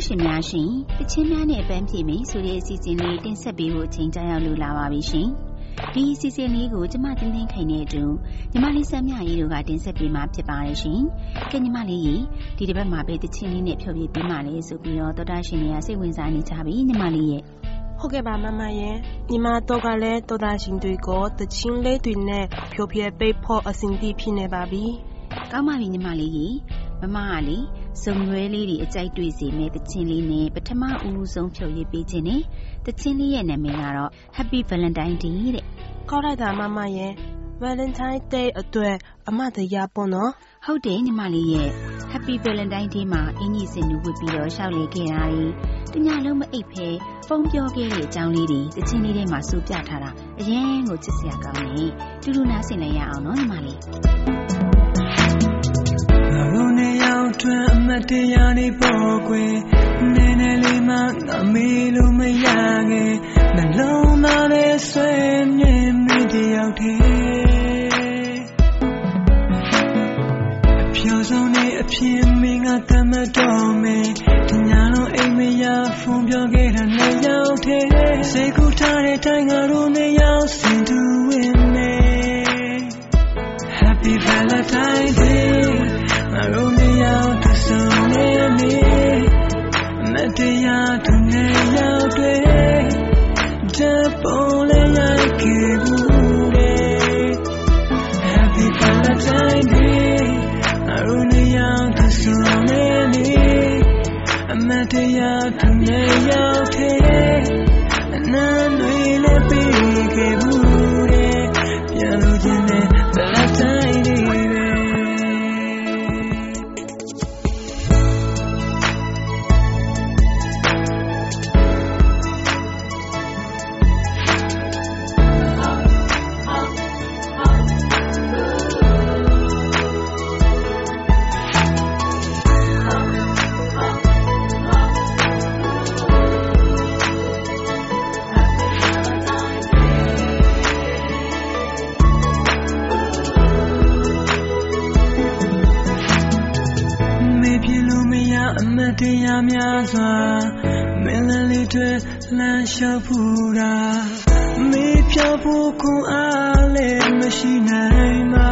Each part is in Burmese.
တော်တာရှင်များရှင်တချင်းများနဲ့အပန်းဖြေမယ်ဆိုတဲ့အစီအစဉ်လေးတင်ဆက်ပေးဖို့အချိန်ကြာရောက်လို့လာပါပြီရှင်ဒီအစီအစဉ်လေးကိုကျမတင်းတင်းခိုင်နေတူညီမလေးစမ်းမြရီတို့ကတင်ဆက်ပေးမှာဖြစ်ပါတယ်ရှင်ကဲညီမလေးရေဒီတစ်ပတ်မှာပဲတချင်းလေးနဲ့ဖြောပြပေးမှလေဆိုပြီးတော့တော်တာရှင်တွေကစိတ်ဝင်စားနေကြပြီညီမလေးရဲ့ဟုတ်ကဲ့ပါမမရဲ့ညီမတော့ကလည်းတော်တာရှင်တွေကိုတချင်းလေးတွေနဲ့ဖြိုပြပေးဖို့အစဉ်တည်းဖြစ်နေပါပြီကောင်းပါပြီညီမလေးကြီးမမကလေ စုံရွဲလေးတွေအကြိုက်တွေ့စေမဲ့တခြင်းလေးနဲ့ပထမဦးဆုံးဖြုတ်ရပေးခြင်းနဲ့တခြင်းလေးရဲ့နာမည်ကတော့ Happy Valentine Day တဲ့ကောက်လိုက်တာမမရဲ့ Valentine Day အတွက်အမတရားပေါ့နော်ဟုတ်တယ်ညီမလေးရဲ့ Happy Valentine Day မှာအင်ကြီးစင်နူဝတ်ပြီးတော့ရှောက်လေခဲ့တာတညလုံးမအိပ်ဖဲဖုန်းပြောခဲ့တဲ့အကြောင်းလေးတွေတခြင်းလေးထဲမှာစူပြထားတာအရင်ကိုချစ်စရာကောင်းနေတူတူနားဆင်လိုက်ရအောင်နော်ညီမလေး ထွက်အမတ်တရားတွေပေါ်ကွယ်နည်းနည်းလေးမှငါမေးလို့မရခဲ့နှလုံးသားနဲ့ဆွဲမြဲမိတယောက်တည်းအဖြောဆုံးနဲ့အဖြစ်မင်းကတမတော်မယ်ဒီညလုံးအိမ်မရဖုန်းပြောခဲ့တာနဲ့ရောက်တယ်စိတ်ကူးထားတဲ့တိုင်းငါတို့နဲ့ရောက်စ ရောက်တဆုံနေနေအမတရားသူနဲ့ရောက်တဲ့ များစွာမင်းလည်းလေးတွေလမ်းလျှောက်ဖူးတာမေးဖြောက်ဖို့ခွန်အားလည်းမရှိနိုင်ပါ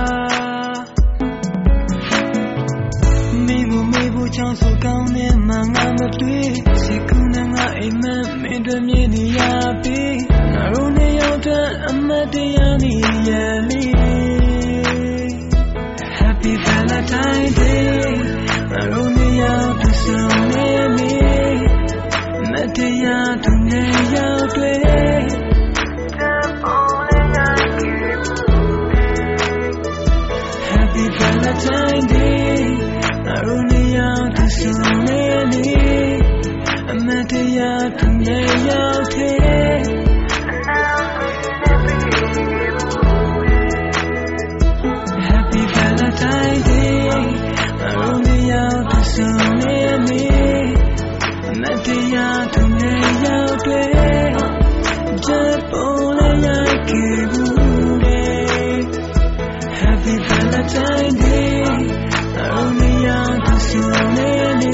ဒီတခါမှာတော့ညီ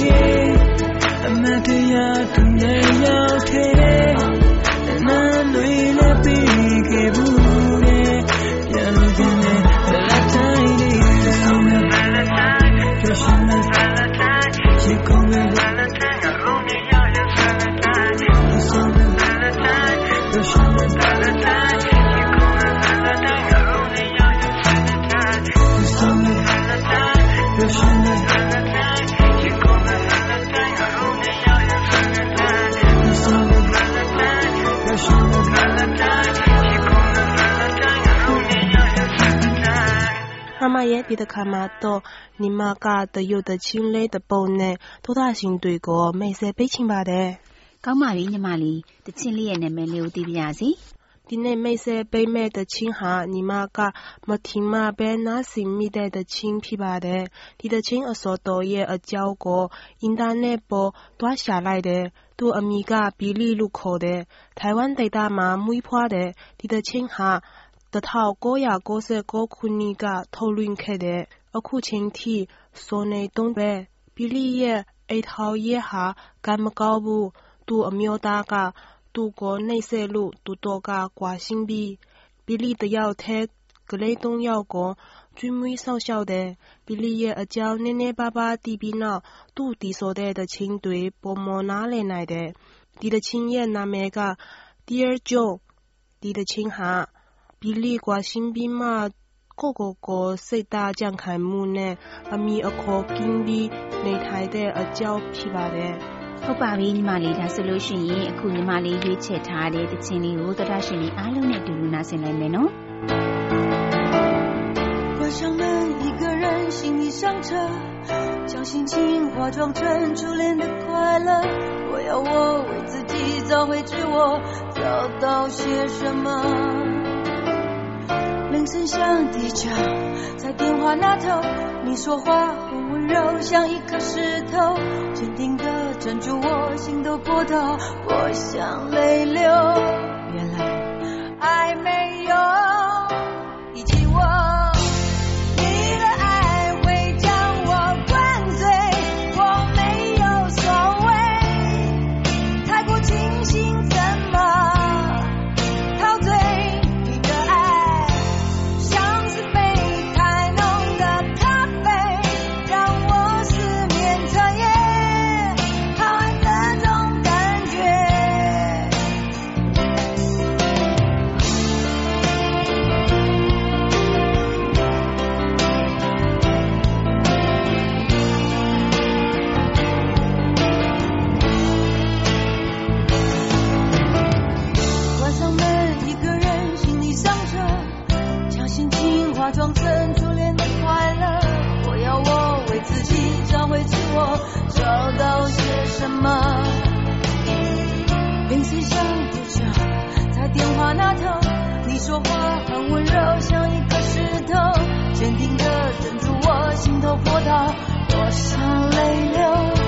မက တရုတ်တချင်းလေးတပုံနဲ့သောတာရှင်တွေကိုမိတ်ဆက်ပေးချင်ပါတယ်။ကောင်းပါပြီညီမလေးတချင်းလေးရဲ့နာမည်လေးကိုသိပြရစီ။ဒီနေ့မိတ်ဆက်ပေးမဲ့တချင်းဟာညီမကမထင်မှပဲနားဆင်မိတဲ့တချင်းဖြစ်ပါတယ်။ဒီတချင်းအစောတော်ရဲ့အကြောင်းကိုအင်တာနက်ပေါ်တွားရှာလိုက်တယ်။သူအမိကဘီလီလို့ခေါ်တယ်။ထိုင်ဝမ်ဒေသမမွေးဖွားတယ်။ဒီတချင်းဟာ 1999 ခုနှစ်က ထုတ်လွှင့်ခဲ့တဲ့ အခုချိန်ထိဆိုနေတုန်းပဲ။ဘီလီရဲ့ အိတ်ထောင်ရဲ့ဟာ ကံမကောင်းဘူး သူအမျိုးသားက သူ့ကို နှိပ်စက်လို့ သူတို့က ကွာရှင်းပြီး ဘီလီတယောက်ထဲကလေးသုံးယောက်ကို ကျွေးမွေးစောင့်ရှောက်တယ် ဘီလီရဲ့အကြောင်း နည်းနည်းပါးပါးသိပြီးနောက် သူ့တီဆိုတဲ့တခြင်းတွေပုံမနားလည်နိုင်တယ် ဒီတခြင်းရဲ့နာမည်က Dear John ဒီတခြင်းဟာ ဘီလီကွာရှင်းပြီးမှကိုကိုကိုစိတ်သားကြံ့ခိုင်မှုနဲ့အမိအခေါ်ကင်းပြီးနေထိုင်တဲ့အကြောင်းဖြစ်ပါတယ်ဟုတ်ပါပြီညီမလေးဒါဆိုလို့ရှိရင်အခုညီမလေးရွေးချယ်ထားတဲ့တခြင်းလေးကိုသတ္တရှင်လေးအားလုံးနဲ့တူတူနားဆင်လိုက်မယ်နော်关上门，一个人行李上车，将心情化妆成初恋的快乐。我要我为自己找回自我，找到些什么？ 铃声响，地叫，在电话那头，你说话很温柔，像一颗石头，坚定的镇住我心的波涛，我想泪流。轻轻化妆成初恋的快乐。我要我为自己找回自我找到些什么。铃声响不久在电话那头你说话很温柔像一颗石头坚定的镇住我心头波涛我想泪流。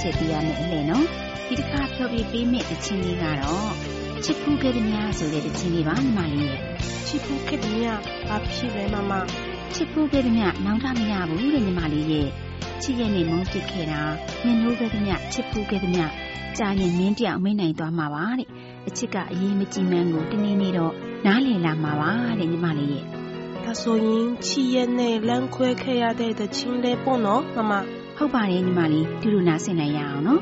ချက်ပေးရမယ်အလဲနော်ဒီတစ်ခါဖြောပြပေးမယ့်တခြင်းလေးကတော့ချစ်ဖူးခဲ့သည်များဆိုတဲ့တခြင်းလေးပါညီမလေးရဲ့ချစ်ဖူးခဲ့သည်များဘာဖြစ်လဲမမချစ်ဖူးခဲ့သည်များနောင်တမရဘူးတဲ့ညီမလေးရဲ့ချစ်ရဲ့နဲ့မုန်းဖြစ်ခဲ့တာမျက်နှိုးခဲ့သမျှချစ်ဖူးခဲ့သမျှကြာရင်မင်းတယောက်မိနိုင်သွားမှာပါတဲ့အချစ်ကအရေးမကြီးမှန်းကိုတနေ့နေ့တော့နားလည်လာမှာပါတဲ့ညီမလေးရဲ့ဒါ ဆိုရင်ချစ်ရဲ့နဲ့လမ်းခွဲခဲ့ရတဲ့တချင်းလေးပေါ့နော်မမဟုတ်ပါတယ်ညီမလေးတူတူနားဆင်နိုင်ရအောင်နော်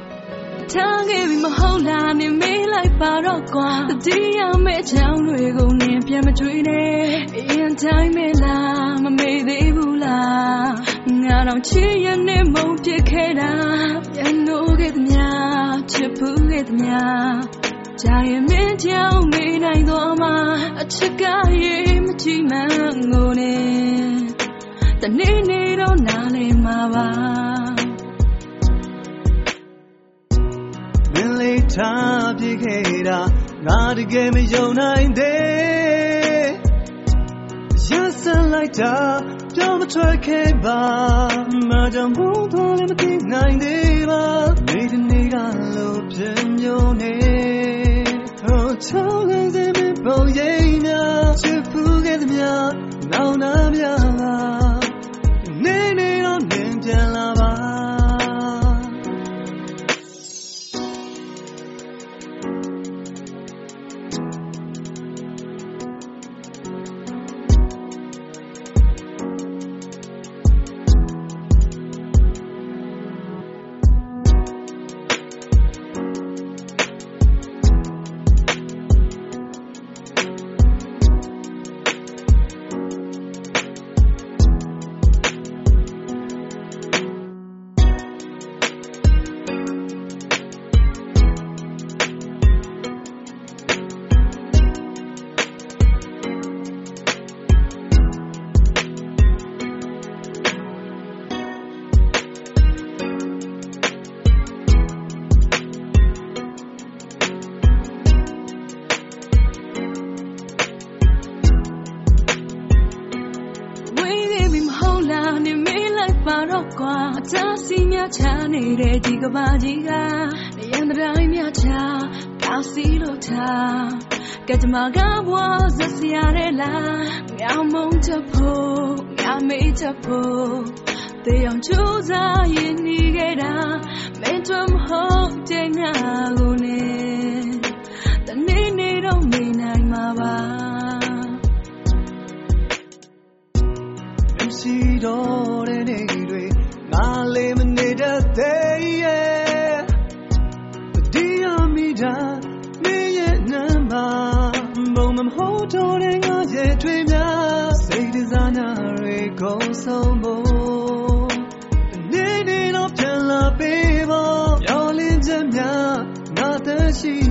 ထားခဲ့ပြီမဟုတ်လားနေမေးလိုက်ပါတော့ကွာတတိယမဲ့ချောင်းတွေကိုနင်ပြန်မတွေးနဲ့အရင်တိုင်းမဲ့လားမမေ့သေးဘူးလားငါတော့ချစ်ရနဲ့မုန်းပြခဲ့တာရနိုးခဲ့သမျှချစ်ဖူးခဲ့သမျှ ကြာရင်မင်းကြောင့်မေးနိုင်တော့မှအချစ်ကရေးမကြည့်မှန်းငိုနေတနေ့နေ့တော့နားလည်မှာပါထားပြခဲ့တာငါတကယ်မယုံနိုင်သေးရစလိုက်တာပြောမထွက်ခဲ့ပါမကြောင့်ဘူးတော့လည်းမသိနိုင်သေးပါနေတနေ့ကလို့ပြမျိုးနေ ဟိုချောင်းလေးစမပုံရိပ်များချစ်ဖူးခဲ့သမျှနောင် တဲ့ဒီကဘာကြီးကရန်တိုင်းမြချကာစီလို့ထားကကြမကဘွားဇစရတဲ့လားငါမုံချက်ဖို့ငါမေးချက်ဖို့တေအောင်ချူစားရင်နေခဲ့တာမင်းတို့မဟုတ်တဲ့ငါကိုနေတနေ့နေ့တော့မေးနိုင်မှာပါမရှိတော့တဲ့ မိတာမင်းရဲ့နံပါဘုံမဟုတ်တော့တဲ့ငါရဲ့ထွေးများစိတ်ဒဇာနာတွေကုန်ဆုံးဖို့နေနေတော့ပြန်လာပေးဖို့ရောလင်းချက်များငါတရှိ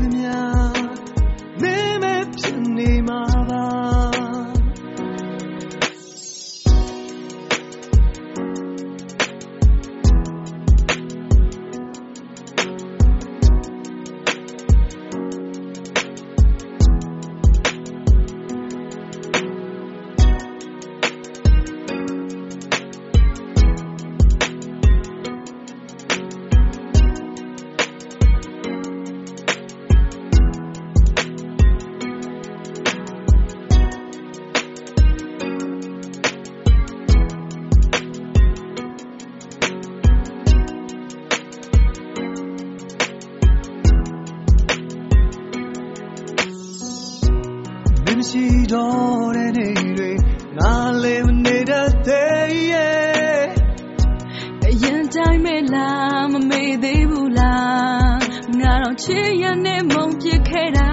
ရင်တိုင်းမဲ့လားမမေ့သေးဘူးလားငါတော့ချစ်ရနဲ့မုံပြစ်ခဲ့တာ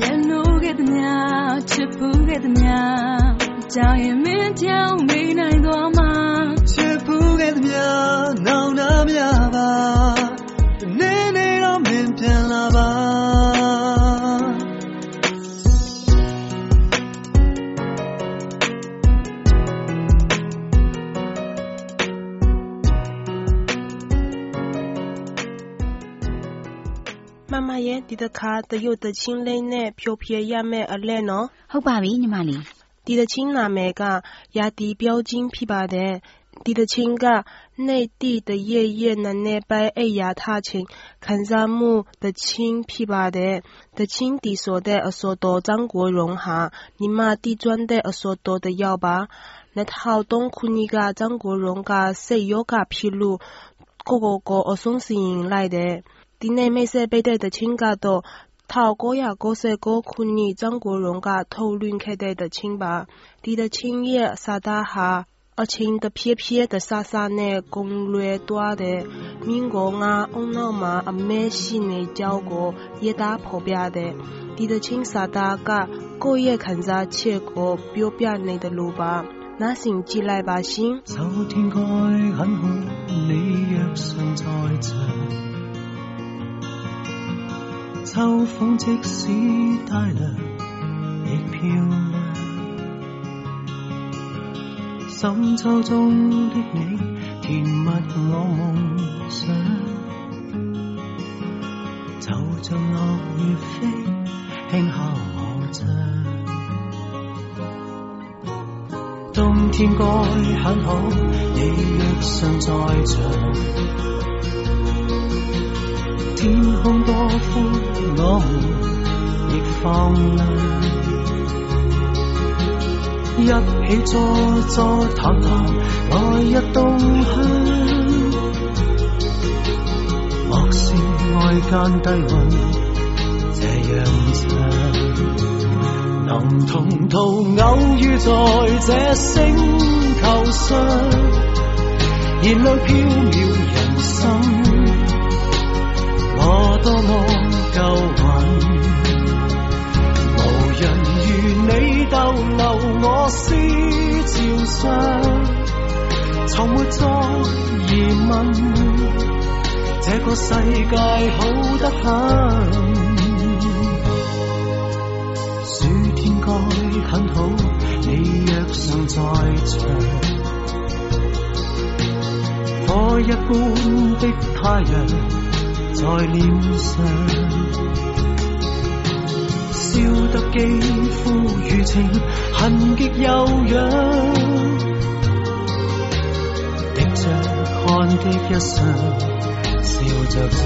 လက်နိုးခဲ့သမျှချစ်ဖူးခဲ့သမျှကြောင်ရင်မင်းကြောင်မေးနိုင်သွားမှာချစ်ဖူးခဲ့သမျှနောင်နာများပါ ဒီတခါတရုတ်တချင်းလေးနဲ့ဖြိုဖြေရမယ့်အလဲနော်ဟုတ်ပါပြီညီမလေးဒီတချင်းနာမည်ကရာတီ标金ဖြစ်ပါတယ်ဒီတချင်းက内地的夜夜နနဲ့ပိုင်းအိယာထချင်းခံစားမှုတချင်းဖြစ်ပါတယ်တချင်းတီဆိုတဲ့အစောတော်张国荣ဟာညီမတီကျွမ်းတဲ့အစောတော်တယောက်ပါ 2003ခုနှစ်ကကျန်းကိုရုံကစိတ်ယောဂဖြစ်လို့ကိုကိုကို အဆုံးစီရင်လိုက်တယ်ဒီနေ့မိတ်ဆက်ပေးတဲ့တခြင်းကတော့1999ခုနှစ်ကျန်းကိုရုံကထုတ်လွှင့်ခဲ့တဲ့တခြင်းပါဒီတခြင်းရဲ့စာသားဟာအချင်းတဖြည်းဖြည်းတဆဆနဲ့ကုံလွယ်သွားတဲ့မင်းကိုငါအုံနောက်မှာအမဲရှိနေကြောင်းကိုရေးသားဖော်ပြတဲ့ဒီတချင်းစာသားကကိုယ့်ရဲ့ခံစားချက်ကိုပြောပြနေတယ်လို့ပါနားဆင်ကြည့်လိုက်ပါရှင်。 秋天該很好，你若尚在場。秋風即使帶涼，亦漂亮。深秋中的你，甜蜜我夢想。就像落葉飛，輕敲我窗。冬天該很好，你若尚在場。天空多寬，我们亦放亮。一起坐坐谈谈来日动向。莫是外間低溫這樣長。能同途偶遇在這星球上，燃亮飄渺人生。我多么夠運，無人如你逗留我思潮上，從沒再疑問，這個世界好得很。暑天該很好，你若尚在場，火一般的太陽在臉上，燒得肌膚如情，痕極悠揚，滴着汗的一雙，笑着唱。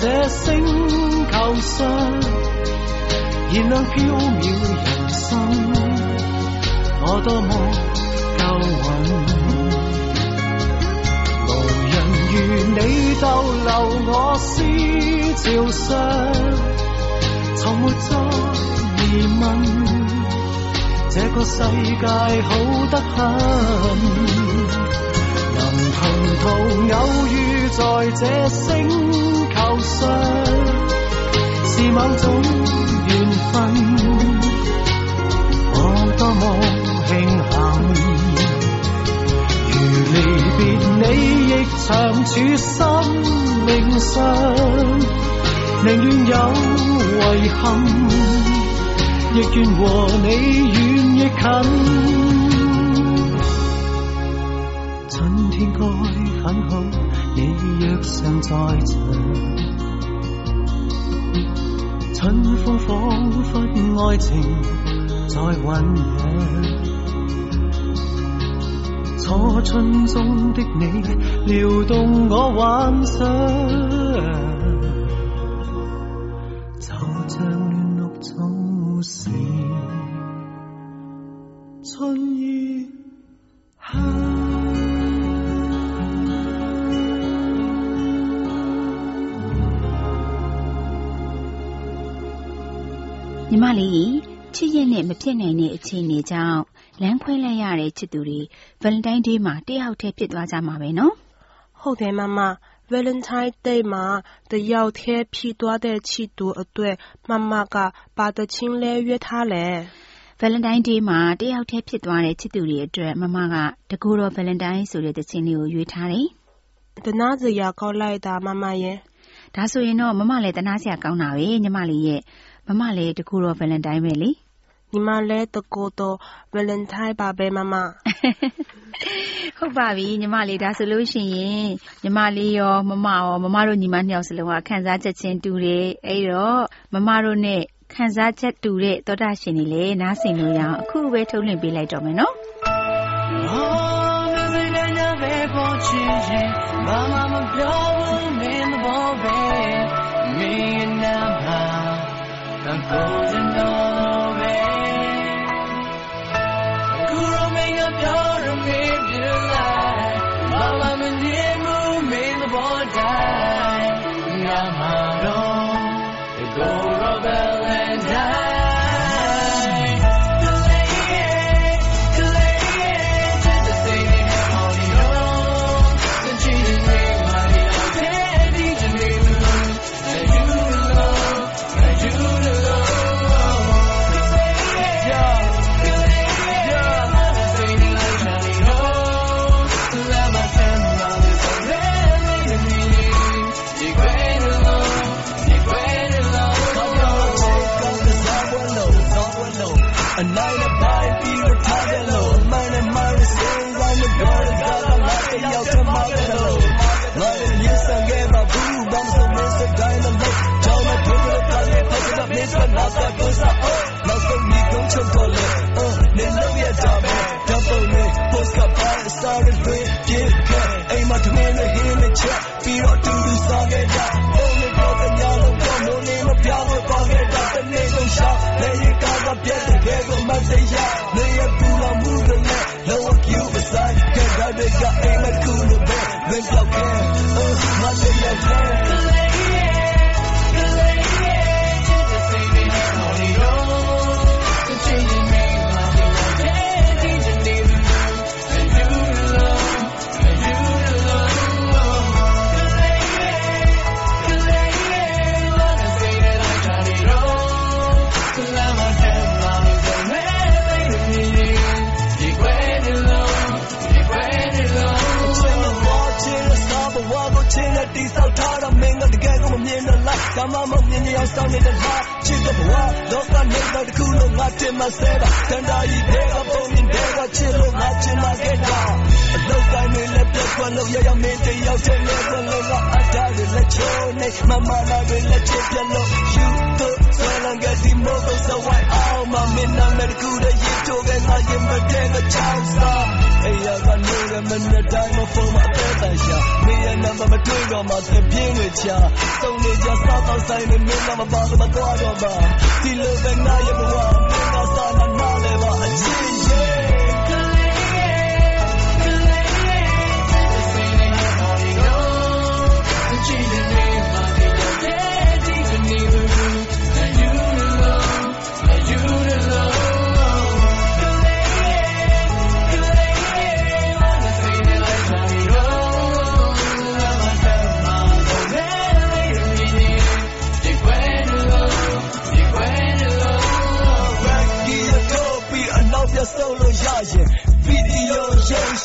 这星球上，燃亮飄渺人生，我多麼夠運。無人如你逗留我思潮上，從沒再疑問，這個世界好得很。能同途偶遇在這星受伤，是某种缘分。我多么庆幸，如离别你亦长处生命上，宁愿有遗憾，亦愿和你远亦近。春天该很好。你若尚在场。春风仿佛爱情在酝酿。初春中的你，撩动我幻想， ညီမလေးချစ်ရဲ့နဲ့မဖြစ်နိုင်တဲ့အခြေအနေကြောင့်လမ်းခွဲလိုက်ရတဲ့ချစ်သူတွေ Valentine Day မှာတယောက်တည်းဖြစ်သွားကြမှာပဲနော်ဟုတ်တယ်မမ Valentine Day မှာတယောက်တည်းဖြစ်သွားတဲ့ချစ်သူအတွက်မမကပါတချင်းလဲရွေးထားလဲ Valentine Day မှာတယောက်တည်းဖြစ်သွားတဲ့ချစ်သူတွေအတွက်မမကတကူတော် Valentine ဆိုတဲ့သချင်းလေးကိုရွေးထားတယ်တနာစရာကောက်လိုက်တာမမရဲ့ဒါဆိုရင်တော့မမလည်းတနာစရာကောင်းတာပဲညီမလေးရဲ့ မမလည်းတကူတော် Valentine ပဲလေညီမလည်းတကိုယ်တော် Valentine ပါပဲမမဟုတ်ပါပြီညီမလေးဒါဆိုလို့ရှိရင်ညီမလေးရောမမရောမမတို့ညီမနှစ်ယောက်စလုံးကခံစားချက်ချင်းတူတယ်အဲ့တော့မမတို့နဲ့ခံစားချက်တူတဲ့သောတာရှင်တွေလည်းနားဆင်လို့ရအောင်အခုပဲထုတ်လွှင့်ပေးလိုက်တော့မယ်နော်ဘာမှမပြောဘူး တန်ကို bandeja. မမရဲ့ဒီကနေ့သချင်းများနဲ့အပန်းဖြေမယ့်ရှင်စဉ်က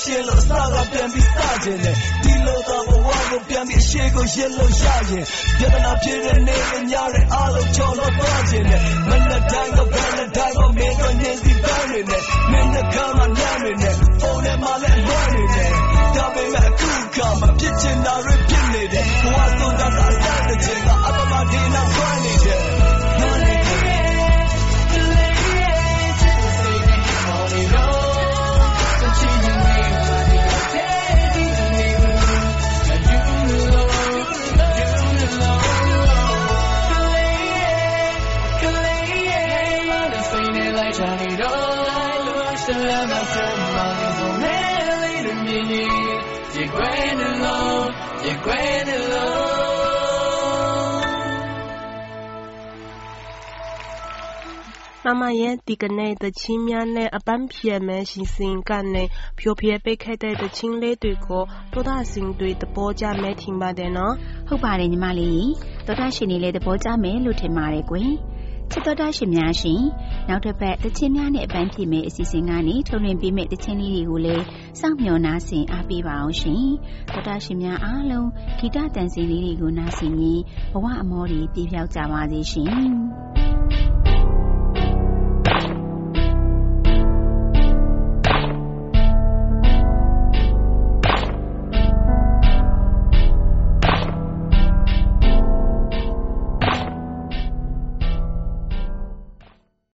နေဖြိုဖျက်ပေးခဲ့တဲ့သချင်းလေးတွေကိုသောတာရှင်တွေသဘောကျမယ်ထင် ပါတယ်နော်ဟုတ်ပါတယ်ညီမလေးသောတာရှင်တွေလည်းသဘောကျမယ်လို့ထင်ပါတယ်ကွယ်ချစ်တော်တာရှင်များရှင်နောက်တစ်ပတ်တချင်းများနဲ့အပန်းဖြေမယ့်အစီအစဉ်ကနေထုတ်လွှင့်ပေးမယ့်တချင်းလေးတွေကိုလည်းစောင့်မျှော်နားဆင်အားပေးပါအောင်ရှင်တော်တာရှင်များအားလုံးဂီတတန်စီလေးတွေကိုနားဆင်ရင်ဘဝအမောတွေပြည့်ပြောက်ကြပါစေရှင်